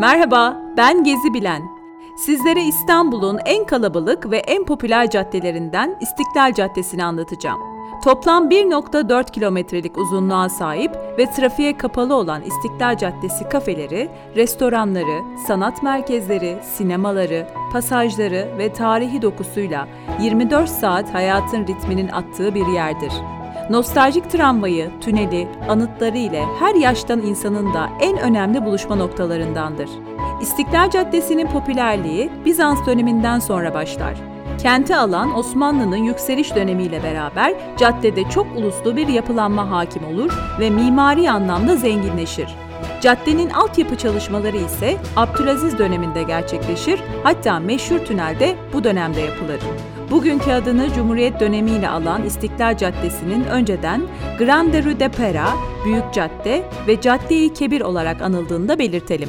Merhaba, ben Gezi Bilen. Sizlere İstanbul'un en kalabalık ve en popüler caddelerinden İstiklal Caddesi'ni anlatacağım. Toplam 1.4 kilometrelik uzunluğa sahip ve trafiğe kapalı olan İstiklal Caddesi kafeleri, restoranları, sanat merkezleri, sinemaları, pasajları ve tarihi dokusuyla 24 saat hayatın ritminin attığı bir yerdir. Nostaljik tramvayı, tüneli, anıtları ile her yaştan insanın da en önemli buluşma noktalarındandır. İstiklal Caddesi'nin popülerliği Bizans döneminden sonra başlar. Kenti alan Osmanlı'nın yükseliş dönemiyle beraber caddede çok uluslu bir yapılanma hakim olur ve mimari anlamda zenginleşir. Caddenin altyapı çalışmaları ise Abdülaziz döneminde gerçekleşir, hatta meşhur tünel de bu dönemde yapılır. Bugünkü adını Cumhuriyet dönemiyle alan İstiklal Caddesi'nin önceden Grande Rue de Pera, Büyük Cadde ve Cadde-i Kebir olarak anıldığını da belirtelim.